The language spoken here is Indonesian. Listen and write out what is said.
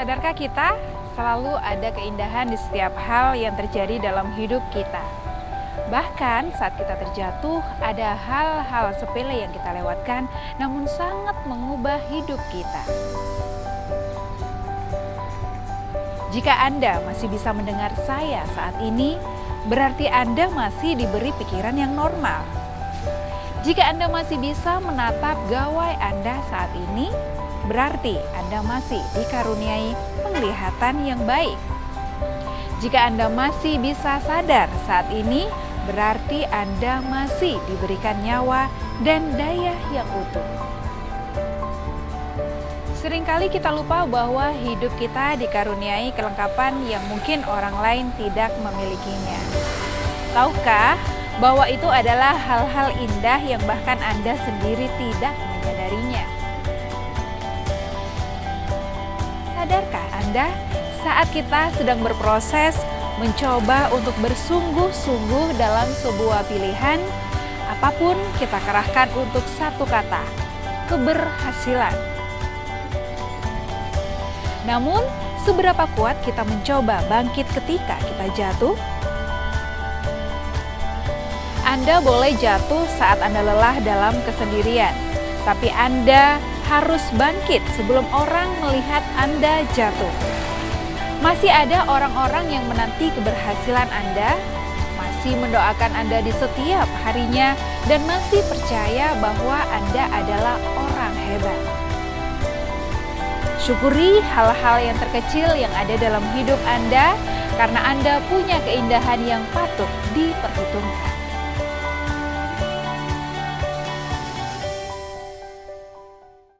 Sadarkah kita selalu ada keindahan di setiap hal yang terjadi dalam hidup kita? Bahkan saat kita terjatuh, ada hal-hal sepele yang kita lewatkan, namun sangat mengubah hidup kita. Jika Anda masih bisa mendengar saya saat ini, berarti Anda masih diberi pikiran yang normal. Jika Anda masih bisa menatap gawai Anda saat ini, berarti Anda masih dikaruniai penglihatan yang baik. Jika Anda masih bisa sadar saat ini, berarti Anda masih diberikan nyawa dan daya yang utuh. Seringkali kita lupa bahwa hidup kita dikaruniai kelengkapan yang mungkin orang lain tidak memilikinya. Tahukah bahwa itu adalah hal-hal indah yang bahkan Anda sendiri tidak menyadarinya? Sadarkah Anda saat kita sedang berproses mencoba untuk bersungguh-sungguh dalam sebuah pilihan, apa pun kita kerahkan untuk satu kata, keberhasilan. Namun, seberapa kuat kita mencoba bangkit ketika kita jatuh? Anda boleh jatuh saat Anda lelah dalam kesendirian, tapi Anda harus bangkit sebelum orang melihat Anda jatuh. Masih ada orang-orang yang menanti keberhasilan Anda, masih mendoakan Anda di setiap harinya, dan masih percaya bahwa Anda adalah orang hebat. Syukuri hal-hal yang terkecil yang ada dalam hidup Anda, karena Anda punya keindahan yang patut diperhitungkan.